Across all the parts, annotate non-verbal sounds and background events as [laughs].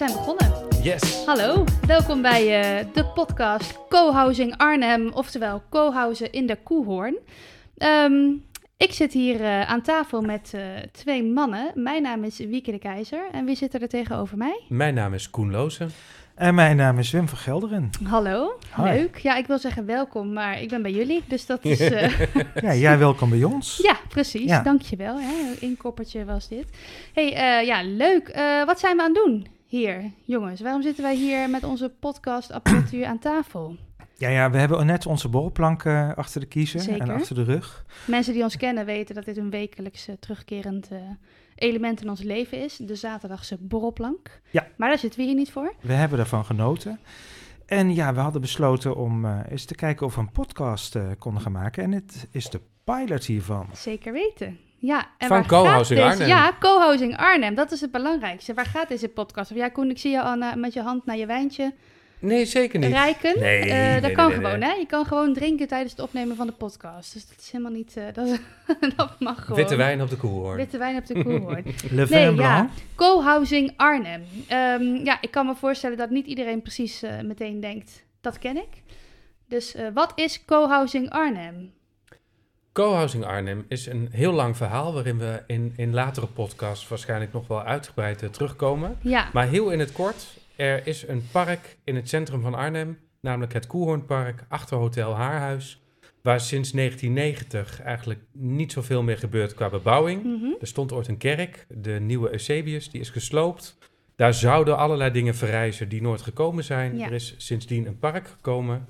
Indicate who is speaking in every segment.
Speaker 1: Zijn begonnen.
Speaker 2: Yes.
Speaker 1: Hallo, welkom bij eh, de podcast Co-housing Arnhem, oftewel Co-housing in de Koehoorn. Ehm, ik zit hier eh, aan tafel met eh, twee mannen. Mijn naam is Wieke de Keizer en wie zit er tegenover mij?
Speaker 2: Mijn naam is Koen Lozen.
Speaker 3: En mijn naam is Wim van Gelderen.
Speaker 1: Hallo,
Speaker 3: Hi.
Speaker 1: leuk. Ja, ik wil zeggen welkom, maar ik ben bij jullie, dus dat is... eh, [laughs]
Speaker 3: Ja, jij welkom bij ons.
Speaker 1: ja, precies.
Speaker 3: Ja.
Speaker 1: Dankjewel. Hè. Een inkoppertje was dit. hey, eh, ja, leuk. Eh, wat zijn we aan het doen hier, jongens? Waarom zitten wij hier met onze podcastapparatuur aan tafel?
Speaker 3: Ja, ja, we hebben net onze borrelplank eh, achter de kiezen
Speaker 1: Zeker.
Speaker 3: en achter de rug.
Speaker 1: Mensen die ons kennen weten dat dit een wekelijks terugkerend eh, element in ons leven is. De zaterdagse borrelplank.
Speaker 3: Ja.
Speaker 1: Maar daar zitten we hier niet voor.
Speaker 3: We hebben daarvan genoten. En ja, we hadden besloten om eh, eens te kijken of we een podcast konden gaan maken. En dit is de pilot hiervan.
Speaker 1: Zeker weten. Ja, en
Speaker 2: Van Co-housing Arnhem.
Speaker 1: Ja, co-housing Arnhem. Dat is het belangrijkste. Waar gaat deze podcast? Of ja, Koen, ik zie je al na- met je hand naar je wijntje
Speaker 2: Nee, zeker niet.
Speaker 1: rijken.
Speaker 2: Nee,
Speaker 1: Eh,
Speaker 2: nee,
Speaker 1: dat
Speaker 2: nee,
Speaker 1: kan
Speaker 2: nee,
Speaker 1: gewoon,
Speaker 2: nee.
Speaker 1: hè? Je kan gewoon drinken tijdens het opnemen van de podcast. Dus dat is helemaal niet... eh, [laughs] dat, dat mag gewoon.
Speaker 2: Witte wijn op de koelhoorn.
Speaker 1: Witte wijn op de koelhoorn. [laughs]
Speaker 3: Le Vin
Speaker 1: Nee, ja. Co-housing Arnhem. Ehm, ja, ik kan me voorstellen dat niet iedereen precies eh, meteen denkt, dat ken ik. Dus eh, wat is co-housing Arnhem?
Speaker 2: Co-housing Arnhem is een heel lang verhaal waarin we in, in latere podcasts waarschijnlijk nog wel uitgebreid eh, terugkomen.
Speaker 1: Ja,
Speaker 2: Maar heel in het kort, er is een park in het centrum van Arnhem, namelijk het Koelhoornpark achter Hotel Haarhuis, waar sinds 1990 eigenlijk niet zoveel meer gebeurt qua bebouwing.
Speaker 1: mhm.
Speaker 2: Er stond ooit een kerk, de nieuwe Eusebius, die is gesloopt. Daar zouden allerlei dingen verrijzen die nooit gekomen zijn.
Speaker 1: Ja.
Speaker 2: Er is sindsdien een park gekomen.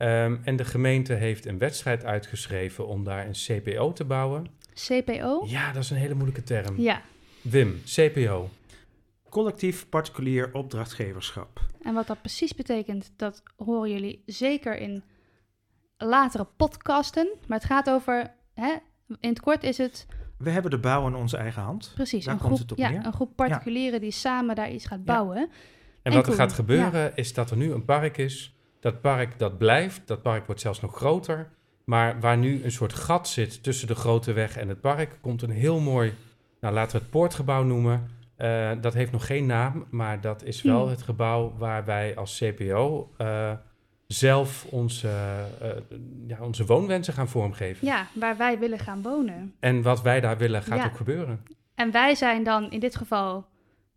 Speaker 2: Ehm, en de gemeente heeft een wedstrijd uitgeschreven om daar een CPO te bouwen.
Speaker 1: CPO?
Speaker 2: Ja, dat is een hele moeilijke term.
Speaker 1: Ja,
Speaker 2: Wim, CPO.
Speaker 3: Collectief particulier opdrachtgeverschap.
Speaker 1: en wat dat precies betekent, dat horen jullie zeker in latere podcasten. Maar het gaat over, hè, in het kort is het
Speaker 3: We hebben de bouw in onze eigen hand.
Speaker 1: precies
Speaker 3: Daar
Speaker 1: een
Speaker 3: komt
Speaker 1: groep,
Speaker 3: het op
Speaker 1: ja,
Speaker 3: neer.
Speaker 1: een groep particulieren die samen daar iets gaat
Speaker 3: Ja.
Speaker 1: bouwen.
Speaker 2: En,
Speaker 1: En
Speaker 2: wat er gaat gebeuren is dat er nu een park is. Dat park dat blijft. Dat park wordt zelfs nog groter. Maar waar nu een soort gat zit tussen de grote weg en het park, komt een heel mooi, nou laten we het poortgebouw noemen. Eh, dat heeft nog geen naam, maar dat is wel
Speaker 1: Hmm.
Speaker 2: het gebouw waar wij als CPO eh, zelf onze, eh, ja, onze woonwensen gaan vormgeven.
Speaker 1: Ja, waar wij willen gaan wonen.
Speaker 2: En wat wij daar willen gaat
Speaker 1: Ja.
Speaker 2: ook gebeuren.
Speaker 1: En wij zijn dan in dit geval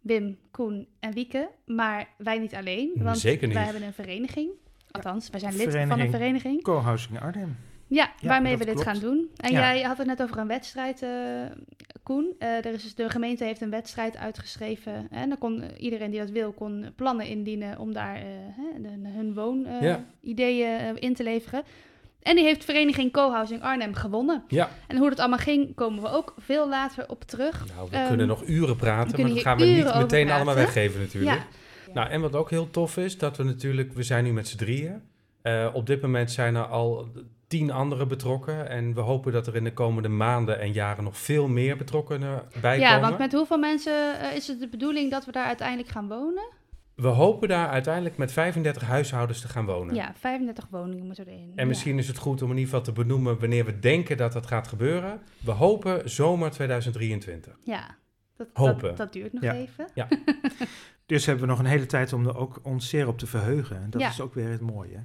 Speaker 1: Wim, Koen en Wieke, maar wij niet alleen, want
Speaker 2: Zeker niet.
Speaker 1: wij hebben een vereniging. Althans, wij zijn lid van een
Speaker 3: Vereniging. Co-housing Arnhem.
Speaker 1: Ja,
Speaker 3: Ja,
Speaker 1: waarmee we dit
Speaker 3: klopt.
Speaker 1: gaan doen. En
Speaker 3: Ja.
Speaker 1: jij had het net over een wedstrijd, eh, Koen. Eh, er is dus, de gemeente heeft een wedstrijd uitgeschreven. En dan kon iedereen die dat wil, kon plannen indienen om daar eh, hè, de- hun
Speaker 2: Ja.
Speaker 1: woonideeën in te leveren. En die heeft vereniging Co-housing Arnhem gewonnen.
Speaker 2: Ja,
Speaker 1: En hoe dat allemaal ging, komen we ook veel later op terug.
Speaker 2: nou, we
Speaker 1: Ehm,
Speaker 2: kunnen nog uren praten, maar dat gaan we niet meteen allemaal weggeven natuurlijk.
Speaker 1: Ja,
Speaker 2: Nou, en wat ook heel tof is, dat we natuurlijk, we zijn nu met z'n drieën. Eh, op dit moment zijn er al tien anderen betrokken. En we hopen dat er in de komende maanden en jaren nog veel meer betrokkenen bij
Speaker 1: ja
Speaker 2: komen.
Speaker 1: want met hoeveel mensen eh, is het de bedoeling dat we daar uiteindelijk gaan wonen?
Speaker 2: We hopen daar uiteindelijk met 35 huishoudens te gaan wonen.
Speaker 1: Ja, 35 woningen moeten erin.
Speaker 2: En misschien is het goed om in ieder geval te benoemen wanneer we denken dat dat gaat gebeuren. We hopen zomer 2023.
Speaker 1: Ja, ja dat,
Speaker 2: Hopen.
Speaker 1: Dat, dat duurt nog
Speaker 3: Ja.
Speaker 1: even. [laughs]
Speaker 3: Dus hebben we nog een hele tijd om er ook ons zeer op te verheugen. En dat
Speaker 1: Ja.
Speaker 3: is ook weer het mooie.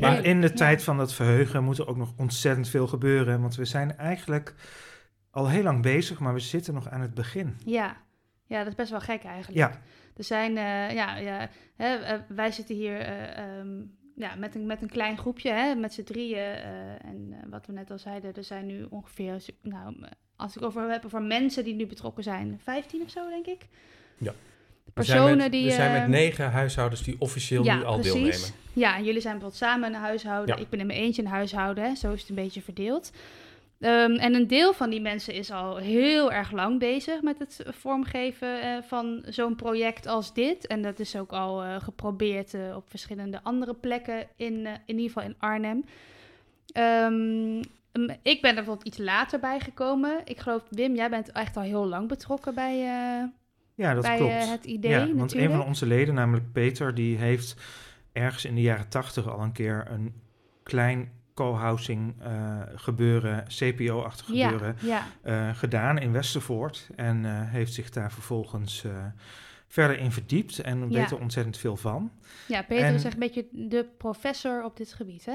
Speaker 3: Maar in de
Speaker 1: Ja.
Speaker 3: tijd van dat verheugen moet er ook nog ontzettend veel gebeuren. Want we zijn eigenlijk al heel lang bezig, maar we zitten nog aan het begin.
Speaker 1: Ja. ja, dat is best wel gek eigenlijk.
Speaker 3: Ja,
Speaker 1: Er zijn, eh, ja, ja hè, eh, wij zitten hier eh, ehm, ja, met, een, met een klein groepje, hè, met z'n drieën. eh, en wat we net al zeiden, er zijn nu ongeveer, nou, als ik over heb over mensen die nu betrokken zijn, 15 of zo, denk ik.
Speaker 2: Ja.
Speaker 1: De
Speaker 2: We zijn
Speaker 1: Personen
Speaker 2: met,
Speaker 1: die.
Speaker 2: we zijn met
Speaker 1: eh,
Speaker 2: negen huishoudens die officieel nu al deelnemen.
Speaker 1: Ja, en jullie zijn bijvoorbeeld samen een huishouden.
Speaker 2: Ja.
Speaker 1: Ik ben in mijn eentje een huishouden. Hè. Zo is het een beetje verdeeld. Ehm, en een deel van die mensen is al heel erg lang bezig met het vormgeven eh, van zo'n project als dit. En dat is ook al eh, geprobeerd op verschillende andere plekken, in, in ieder geval in Arnhem. Ehm, ik ben er bijvoorbeeld iets later bij gekomen. Ik geloof, Wim, jij bent echt al heel lang betrokken bij,
Speaker 3: ja dat
Speaker 1: bij
Speaker 3: klopt.
Speaker 1: eh, het idee
Speaker 3: ja, want
Speaker 1: natuurlijk.
Speaker 3: een van onze leden, namelijk Peter, die heeft ergens in de jaren tachtig al een keer een klein co-housing eh, gebeuren, CPO-achtig
Speaker 1: ja,
Speaker 3: gebeuren,
Speaker 1: ja,
Speaker 3: eh, gedaan in Westervoort. En heeft zich daar vervolgens verder in verdiept en weet
Speaker 1: Ja.
Speaker 3: er ontzettend veel van.
Speaker 1: Ja, Peter
Speaker 3: En-
Speaker 1: is echt een beetje de professor op dit gebied,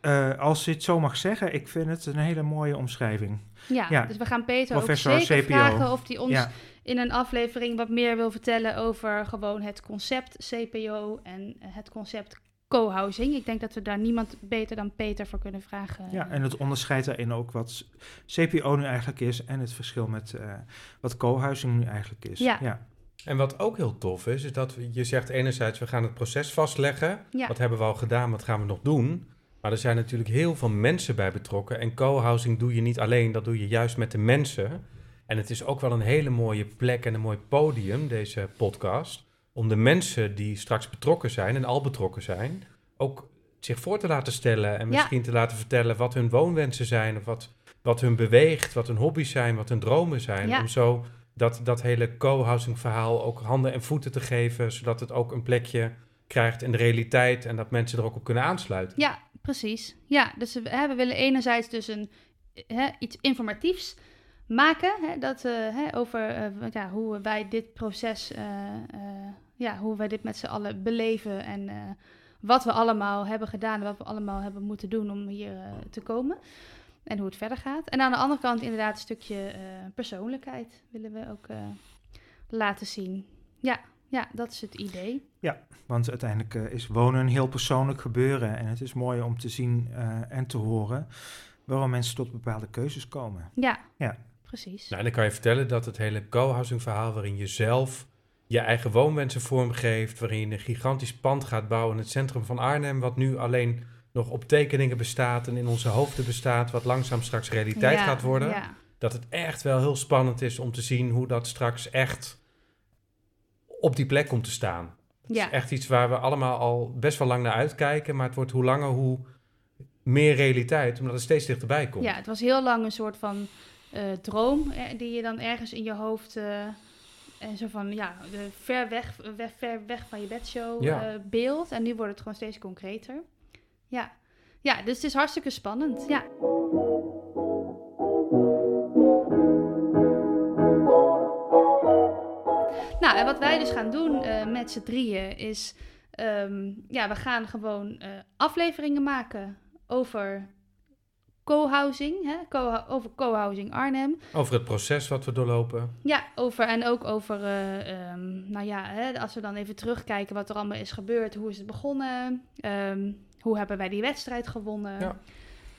Speaker 1: hè?
Speaker 3: Als je het zo mag zeggen, ik vind het een hele mooie omschrijving.
Speaker 1: Ja,
Speaker 3: Ja.
Speaker 1: dus we gaan Peter
Speaker 3: Professor
Speaker 1: ook zeker
Speaker 3: CPO.
Speaker 1: vragen of hij ons
Speaker 3: Ja,
Speaker 1: in een aflevering wat meer wil vertellen over gewoon het concept CPO en het concept co-housing. Ik denk dat we daar niemand beter dan Peter voor kunnen vragen.
Speaker 3: ja, en het onderscheidt daarin ook wat CPO nu eigenlijk is en het verschil met eh, wat co-housing nu eigenlijk is.
Speaker 1: Ja.
Speaker 3: ja.
Speaker 2: En wat ook heel tof is, is dat je zegt enerzijds, we gaan het proces vastleggen.
Speaker 1: Ja.
Speaker 2: Wat hebben we al gedaan, wat gaan we nog doen? Maar er zijn natuurlijk heel veel mensen bij betrokken. En co-housing doe je niet alleen, dat doe je juist met de mensen. En het is ook wel een hele mooie plek en een mooi podium, deze podcast. Om de mensen die straks betrokken zijn en al betrokken zijn, ook zich voor te laten stellen. En
Speaker 1: Ja.
Speaker 2: misschien te laten vertellen wat hun woonwensen zijn. Of wat, wat hun beweegt, wat hun hobby's zijn, wat hun dromen zijn.
Speaker 1: Ja.
Speaker 2: Om zo dat, dat hele co-housing verhaal ook handen en voeten te geven. Zodat het ook een plekje krijgt in de realiteit. En dat mensen er ook op kunnen aansluiten.
Speaker 1: Ja, precies. Ja, dus we, hè, we willen enerzijds dus een, hè, iets informatiefs maken. Hè, dat, eh, hè, over eh, ja, hoe wij dit proces, eh, ja, hoe wij dit met z'n allen beleven. En wat we allemaal hebben gedaan en wat we allemaal hebben moeten doen om hier te komen. En hoe het verder gaat. En aan de andere kant inderdaad een stukje persoonlijkheid willen we ook laten zien. Ja, ja, dat is het idee.
Speaker 3: Want uiteindelijk is wonen een heel persoonlijk gebeuren. En het is mooi om te zien en te horen waarom mensen tot bepaalde keuzes komen.
Speaker 1: Ja,
Speaker 3: Ja.
Speaker 1: Precies.
Speaker 2: Nou, en dan kan je vertellen dat het hele co-housing verhaal... waarin je zelf je eigen woonwensen vormgeeft... waarin je een gigantisch pand gaat bouwen in het centrum van Arnhem... wat nu alleen nog op tekeningen bestaat en in onze hoofden bestaat... wat langzaam straks realiteit
Speaker 1: Ja,
Speaker 2: gaat worden...
Speaker 1: Ja.
Speaker 2: dat het echt wel heel spannend is om te zien hoe dat straks echt op die plek komt te staan. Het
Speaker 1: Ja.
Speaker 2: is echt iets waar we allemaal al best wel lang naar uitkijken, maar het wordt hoe langer hoe meer realiteit, omdat het steeds dichterbij komt.
Speaker 1: Ja, het was heel lang een soort van droom eh, die je dan ergens in je hoofd eh, en zo van ja, de ver weg, weg, ver weg van je bedshow
Speaker 2: Ja.
Speaker 1: eh, beeld. En nu wordt het gewoon steeds concreter. Ja. ja, dus het is hartstikke spannend. Ja. Nou, en wat wij dus gaan doen eh, met z'n drieën is, ehm, ja, we gaan gewoon eh, afleveringen maken over co-housing, hè? Co over co-housing Arnhem.
Speaker 2: Over het proces wat we doorlopen.
Speaker 1: Ja, over en ook over, eh, ehm, nou ja, hè, als we dan even terugkijken wat er allemaal is gebeurd, hoe is het begonnen, Ehm, hoe hebben wij die wedstrijd gewonnen,
Speaker 2: Ja.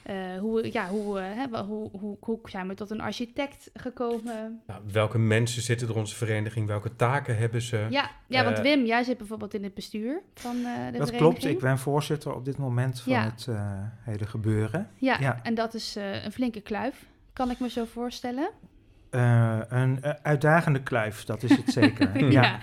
Speaker 1: Eh, hoe, ja, hoe, eh, hè, hoe, hoe, hoe zijn we tot een architect gekomen.
Speaker 2: Nou, welke mensen zitten er onze vereniging? Welke taken hebben ze?
Speaker 1: Ja, ja want
Speaker 2: Eh,
Speaker 1: Wim, jij zit bijvoorbeeld in het bestuur van eh, de
Speaker 3: Dat
Speaker 1: vereniging.
Speaker 3: klopt, ik ben voorzitter op dit moment van
Speaker 1: Ja.
Speaker 3: het eh, hele gebeuren.
Speaker 1: Ja,
Speaker 3: Ja.
Speaker 1: en dat is eh, een flinke kluif, kan ik me zo voorstellen.
Speaker 3: Eh, een eh, uitdagende kluif, dat is het zeker. [laughs]
Speaker 1: ja.
Speaker 3: ja.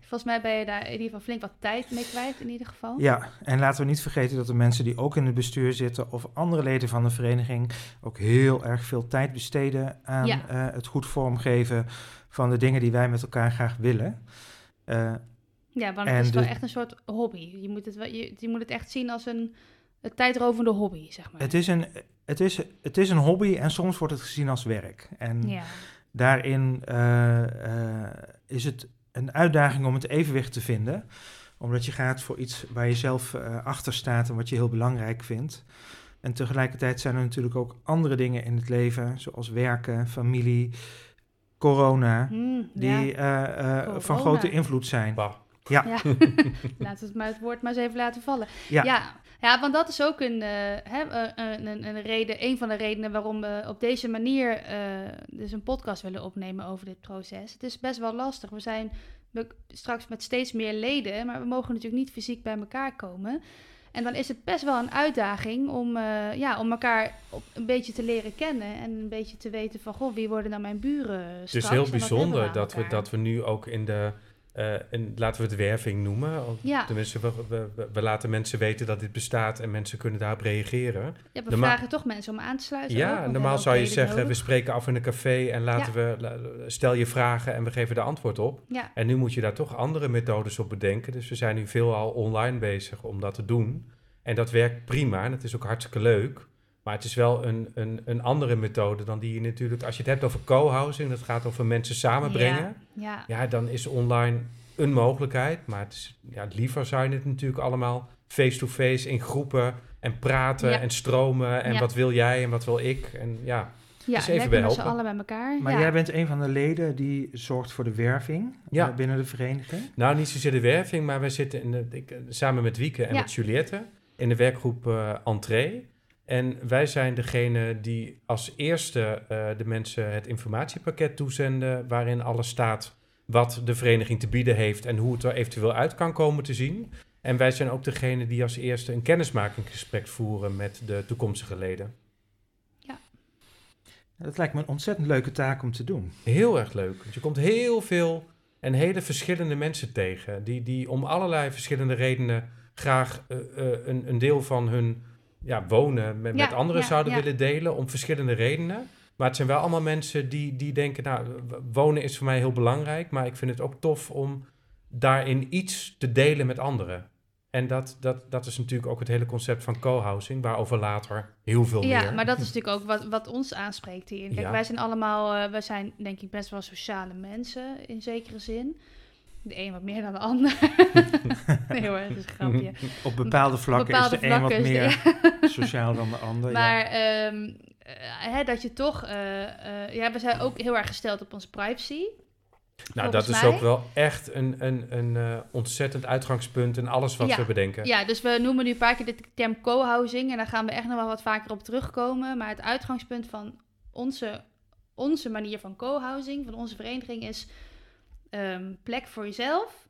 Speaker 1: Volgens mij ben je daar in ieder geval flink wat tijd mee kwijt in ieder geval.
Speaker 3: Ja, en laten we niet vergeten dat de mensen die ook in het bestuur zitten of andere leden van de vereniging ook heel erg veel tijd besteden aan
Speaker 1: Ja.
Speaker 3: eh, het goed vormgeven van de dingen die wij met elkaar graag willen. Eh,
Speaker 1: Ja, want het is wel echt een soort hobby. Je moet het, wel, je, je moet het echt zien als een, een tijdrovende hobby, zeg maar.
Speaker 3: het, is een, het, is, het is een hobby en soms wordt het gezien als werk. En
Speaker 1: ja.
Speaker 3: daarin eh, eh, is het een uitdaging om het evenwicht te vinden. Omdat je gaat voor iets waar je zelf eh, achter staat en wat je heel belangrijk vindt. En tegelijkertijd zijn er natuurlijk ook andere dingen in het leven, zoals werken, familie, corona,
Speaker 1: Hmm,
Speaker 3: die
Speaker 1: ja.
Speaker 3: eh, eh,
Speaker 1: Corona.
Speaker 3: van grote invloed zijn.
Speaker 2: Bah.
Speaker 3: Ja,
Speaker 1: Ja. [laughs] Laten we het, maar het woord maar eens even laten vallen.
Speaker 3: Ja.
Speaker 1: ja. Ja, want dat is ook een, eh, hè, eh, een, een, een reden, een van de redenen waarom we op deze manier eh, dus een podcast willen opnemen over dit proces. Het is best wel lastig. We zijn straks met steeds meer leden, maar we mogen natuurlijk niet fysiek bij elkaar komen. En dan is het best wel een uitdaging om, ja, om elkaar op, een beetje te leren kennen en een beetje te weten van, goh, wie worden nou mijn buren straks?
Speaker 2: Het is heel bijzonder dat we, dat we nu ook in de, eh, in, laten we het werving noemen. Of
Speaker 1: Ja.
Speaker 2: Tenminste, we, we, laten mensen weten dat dit bestaat en mensen kunnen daarop reageren.
Speaker 1: Ja, we vragen toch mensen om aan te sluiten.
Speaker 2: Ja, normaal zou je zeggen, we spreken af in een café en laten we, stel je vragen en we geven de antwoord op.
Speaker 1: Ja,
Speaker 2: En nu moet je daar toch andere methodes op bedenken. Dus we zijn nu veelal online bezig om dat te doen. En dat werkt prima en het is ook hartstikke leuk. Maar het is wel een, een, een andere methode dan die je natuurlijk... Als je het hebt over co-housing, dat gaat over mensen samenbrengen.
Speaker 1: ja.
Speaker 2: Ja, dan is online een mogelijkheid. Maar het is, ja, liever zou je het natuurlijk allemaal face-to-face in groepen en praten
Speaker 1: Ja.
Speaker 2: en stromen. En
Speaker 1: Ja.
Speaker 2: wat wil jij en wat wil ik? En ja,
Speaker 1: Ja,
Speaker 2: Dus even
Speaker 1: z'n
Speaker 2: behelpen.
Speaker 1: allen bij elkaar.
Speaker 3: Maar
Speaker 1: ja.
Speaker 3: jij bent een van de leden die zorgt voor de werving
Speaker 2: Ja.
Speaker 3: eh, binnen de vereniging.
Speaker 2: nou niet zozeer de werving, maar wij zitten in de, ik, samen met Wieke en
Speaker 1: Ja.
Speaker 2: met Juliette in de werkgroep eh Entree. En wij zijn degene die als eerste eh, de mensen het informatiepakket toezenden, waarin alles staat wat de vereniging te bieden heeft en hoe het er eventueel uit kan komen te zien. En wij zijn ook degene die als eerste een kennismakingsgesprek voeren met de toekomstige leden.
Speaker 3: Dat lijkt me een ontzettend leuke taak om te doen.
Speaker 2: Heel erg leuk. Want je komt heel veel en hele verschillende mensen tegen. Die, die om allerlei verschillende redenen graag eh, eh, een, een deel van hun ja, wonen met,
Speaker 1: Ja,
Speaker 2: met anderen
Speaker 1: ja,
Speaker 2: zouden
Speaker 1: ja.
Speaker 2: willen delen. Om verschillende redenen. Maar het zijn wel allemaal mensen die, die denken, nou, wonen is voor mij heel belangrijk. Maar ik vind het ook tof om daarin iets te delen met anderen. En dat, dat, dat is natuurlijk ook het hele concept van co-housing, waarover later heel veel
Speaker 1: Ja,
Speaker 2: meer.
Speaker 1: maar dat is [laughs] natuurlijk ook wat, wat ons aanspreekt hier. Kijk,
Speaker 2: Ja.
Speaker 1: wij zijn allemaal, eh, wij zijn denk ik best wel sociale mensen in zekere zin. De een wat meer dan de ander. [laughs] nee hoor, dat is een grapje. [laughs]
Speaker 3: Op bepaalde vlakken
Speaker 1: bepaalde
Speaker 3: is de een wat meer
Speaker 1: de- [laughs]
Speaker 3: sociaal dan de ander. ja.
Speaker 1: Maar ehm, eh, hè, dat je toch, eh, eh, ja, we zijn ook heel erg gesteld op onze privacy.
Speaker 2: Nou, dat is
Speaker 1: mij.
Speaker 2: ook wel echt een, een, een eh, ontzettend uitgangspunt in alles wat
Speaker 1: Ja.
Speaker 2: we bedenken.
Speaker 1: Ja, dus we noemen nu een paar keer de term co-housing en daar gaan we echt nog wel wat vaker op terugkomen. Maar het uitgangspunt van onze, onze manier van co-housing, van onze vereniging, is ehm, plek voor jezelf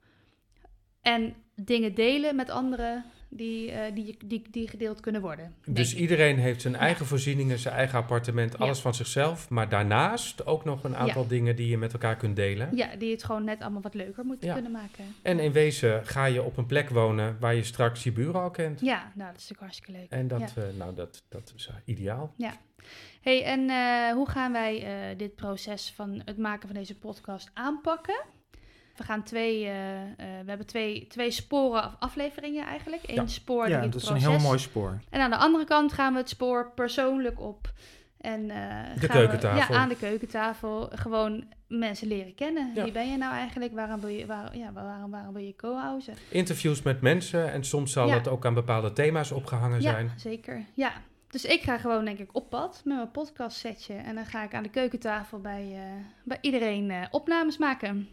Speaker 1: en dingen delen met anderen die, eh, die, die, die gedeeld kunnen worden.
Speaker 2: Dus iedereen heeft zijn eigen voorzieningen, zijn eigen appartement,
Speaker 1: Ja.
Speaker 2: alles van zichzelf. Maar daarnaast ook nog een aantal dingen die je met elkaar kunt delen.
Speaker 1: Ja, die het gewoon net allemaal wat leuker moeten
Speaker 2: Ja.
Speaker 1: kunnen maken.
Speaker 2: En in wezen ga je op een plek wonen waar je straks je buren al kent.
Speaker 1: Ja, nou, dat is natuurlijk hartstikke leuk.
Speaker 2: En dat,
Speaker 1: Ja.
Speaker 2: eh, nou, dat, dat is eh, ideaal.
Speaker 1: hey, en hoe gaan wij dit proces van het maken van deze podcast aanpakken? We gaan twee, eh, eh, we hebben twee, twee sporen of afleveringen eigenlijk. Eén
Speaker 2: Ja.
Speaker 1: spoor
Speaker 3: ja, dat is een heel mooi spoor.
Speaker 1: En aan de andere kant gaan we het spoor persoonlijk op. En, gaan we-
Speaker 2: keukentafel.
Speaker 1: ja, aan de keukentafel. Gewoon mensen leren kennen.
Speaker 2: Ja.
Speaker 1: Wie ben je nou eigenlijk? Waarom wil je, waar, ja, waarom, waarom wil je co-housen?
Speaker 2: Interviews met mensen en soms zal
Speaker 1: Ja.
Speaker 2: het ook aan bepaalde thema's opgehangen
Speaker 1: Ja,
Speaker 2: zijn.
Speaker 1: zeker. Ja. Dus ik ga gewoon denk ik op pad met mijn podcast setje. En dan ga ik aan de keukentafel bij, bij iedereen opnames maken.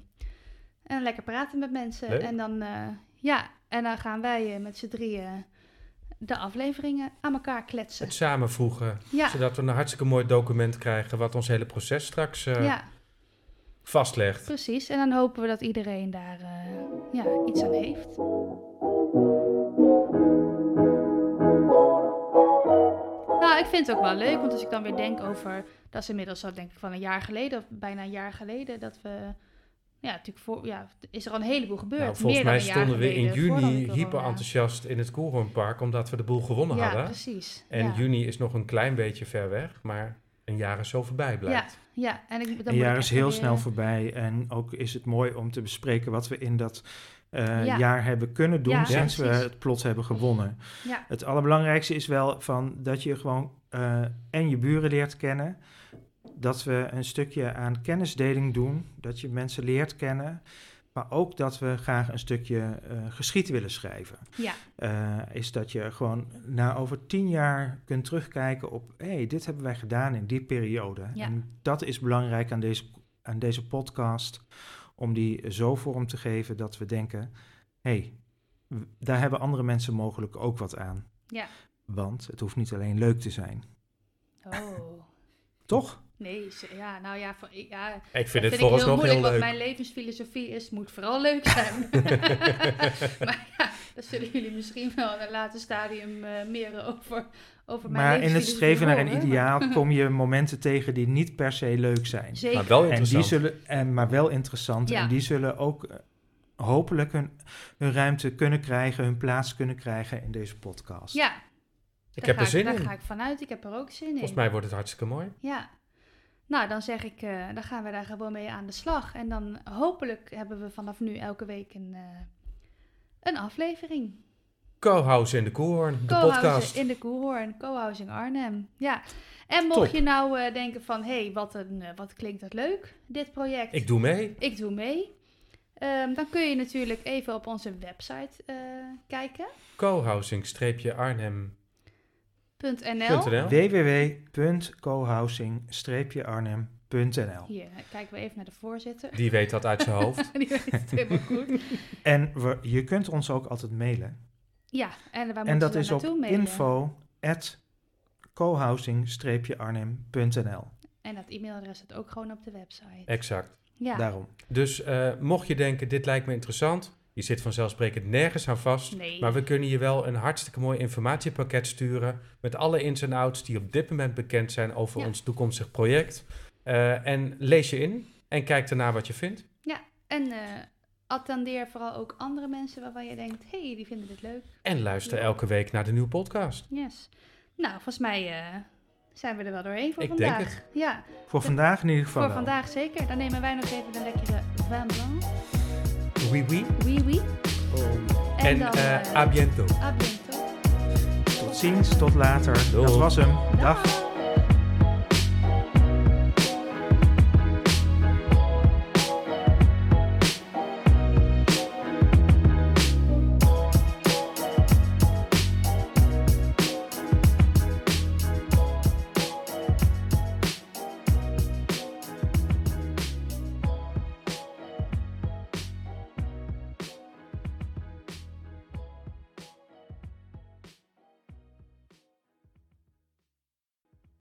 Speaker 1: En lekker praten met mensen.
Speaker 2: Leuk.
Speaker 1: En dan, eh, ja, en dan gaan wij eh, met z'n drieën de afleveringen aan elkaar kletsen.
Speaker 2: Het samenvoegen,
Speaker 1: Ja,
Speaker 2: zodat we een hartstikke mooi document krijgen wat ons hele proces straks eh,
Speaker 1: ja,
Speaker 2: vastlegt.
Speaker 1: precies. En dan hopen we dat iedereen daar ja, iets aan heeft. Nou, ik vind het ook wel leuk, want als ik dan weer denk over, dat is inmiddels al denk ik van een jaar geleden, of bijna een jaar geleden, dat we, ja, natuurlijk voor, ja, is er al een heleboel gebeurd.
Speaker 2: Nou, volgens
Speaker 1: meer dan
Speaker 2: mij
Speaker 1: een jaar
Speaker 2: stonden we in juni hyper enthousiast in het Koelhoornpark, omdat we de boel gewonnen
Speaker 1: Ja,
Speaker 2: hadden.
Speaker 1: precies.
Speaker 2: En
Speaker 1: ja.
Speaker 2: juni is nog een klein beetje ver weg, maar een jaar is zo voorbij blijkt.
Speaker 1: Ja, en ik, dan
Speaker 3: Een
Speaker 1: moet
Speaker 3: jaar is heel
Speaker 1: weer-
Speaker 3: snel voorbij. En ook is het mooi om te bespreken wat we in dat eh,
Speaker 1: Ja.
Speaker 3: jaar hebben kunnen doen
Speaker 1: Ja,
Speaker 3: sinds we het plot hebben gewonnen.
Speaker 1: Ja,
Speaker 3: Het allerbelangrijkste is wel van dat je gewoon eh, en je buren leert kennen. Dat we een stukje aan kennisdeling doen. Dat je mensen leert kennen. Maar ook dat we graag een stukje eh geschied willen schrijven.
Speaker 1: ja,
Speaker 3: Eh, is dat je gewoon na over tien jaar kunt terugkijken op... hé, hey, dit hebben wij gedaan in die periode.
Speaker 1: Ja.
Speaker 3: En dat is belangrijk aan deze, aan deze podcast... om die zo vorm te geven dat we denken... hé, hey, daar hebben andere mensen mogelijk ook wat aan.
Speaker 1: ja.
Speaker 3: Want het hoeft niet alleen leuk te zijn.
Speaker 1: Oh.
Speaker 3: Toch?
Speaker 1: Nee, ze- ja, nou ja, voor, ja
Speaker 2: Ik vind het
Speaker 1: vind ik heel
Speaker 2: heel
Speaker 1: want
Speaker 2: leuk.
Speaker 1: mijn levensfilosofie is, moet vooral leuk zijn. [laughs] [laughs] maar ja, daar zullen jullie misschien wel in een later stadium eh, meer over, over mijn
Speaker 3: Maar in het streven naar een ideaal [laughs] kom je momenten tegen die niet per se leuk zijn.
Speaker 1: Zeker.
Speaker 2: Maar wel
Speaker 3: En die
Speaker 2: interessant.
Speaker 3: zullen, en, maar wel interessant.
Speaker 1: Ja.
Speaker 3: En die zullen ook eh, hopelijk hun, hun ruimte kunnen krijgen, hun plaats kunnen krijgen in deze podcast.
Speaker 1: Ja.
Speaker 2: Ik
Speaker 1: daar
Speaker 2: heb
Speaker 1: ga
Speaker 2: er zin
Speaker 1: Daar
Speaker 2: in.
Speaker 1: ga ik vanuit, ik heb er ook zin in.
Speaker 2: Volgens mij wordt het hartstikke mooi.
Speaker 1: Ja. Nou, dan zeg ik, eh, dan gaan we daar gewoon mee aan de slag. En dan hopelijk hebben we vanaf nu elke week een, eh, een aflevering.
Speaker 2: Co-house in de Koelhoorn, de
Speaker 1: Co-housing
Speaker 2: podcast.
Speaker 1: in de Koehoorn, co-housing Arnhem. Ja. En mocht
Speaker 2: Top.
Speaker 1: je nou eh, denken van, hé, hey, wat, een, wat klinkt dat leuk, dit project.
Speaker 2: Ik doe mee.
Speaker 1: Ik doe mee. Ehm, dan kun je natuurlijk even op onze website kijken.
Speaker 2: cohousing-arnhem.nl
Speaker 1: .nl.
Speaker 3: www.cohousing-arnhem.nl
Speaker 1: Hier kijken we even naar de voorzitter.
Speaker 2: Die weet dat uit zijn hoofd. [laughs]
Speaker 1: Die weet het helemaal goed. [laughs]
Speaker 3: En we, je kunt ons ook altijd mailen.
Speaker 1: Ja, en waar
Speaker 3: En
Speaker 1: moeten
Speaker 3: dat is op info at cohousing-arnhem.nl.
Speaker 1: En dat e-mailadres staat ook gewoon op de website.
Speaker 2: Exact.
Speaker 1: Ja,
Speaker 3: Daarom.
Speaker 2: Dus eh, mocht je denken, dit lijkt me interessant, je zit vanzelfsprekend nergens aan vast,
Speaker 1: nee.
Speaker 2: maar we kunnen je wel een hartstikke mooi informatiepakket sturen met alle ins en outs die op dit moment bekend zijn over
Speaker 1: Ja.
Speaker 2: ons toekomstig project. Eh, en lees je in en kijk daarna wat je vindt.
Speaker 1: En eh, attendeer vooral ook andere mensen waarvan je denkt, hé, hey, die vinden dit leuk.
Speaker 2: En luister
Speaker 1: Ja.
Speaker 2: elke week naar de nieuwe podcast.
Speaker 1: Yes. Nou, volgens mij eh, zijn we er wel doorheen voor
Speaker 2: Ik denk
Speaker 1: vandaag.
Speaker 2: het.
Speaker 1: Ja,
Speaker 3: Voor vandaag in ieder geval
Speaker 1: voor
Speaker 3: wel.
Speaker 1: vandaag zeker. Dan nemen wij nog even een lekkere vin blanc.
Speaker 2: Oui, oui.
Speaker 1: Oui, oui. En,
Speaker 2: En
Speaker 1: dan,
Speaker 2: eh
Speaker 1: eh,
Speaker 2: à bientôt.
Speaker 1: à bientôt.
Speaker 3: Tot ziens, tot later.
Speaker 2: Doei.
Speaker 3: Dat was hem. Dag.
Speaker 1: Dag.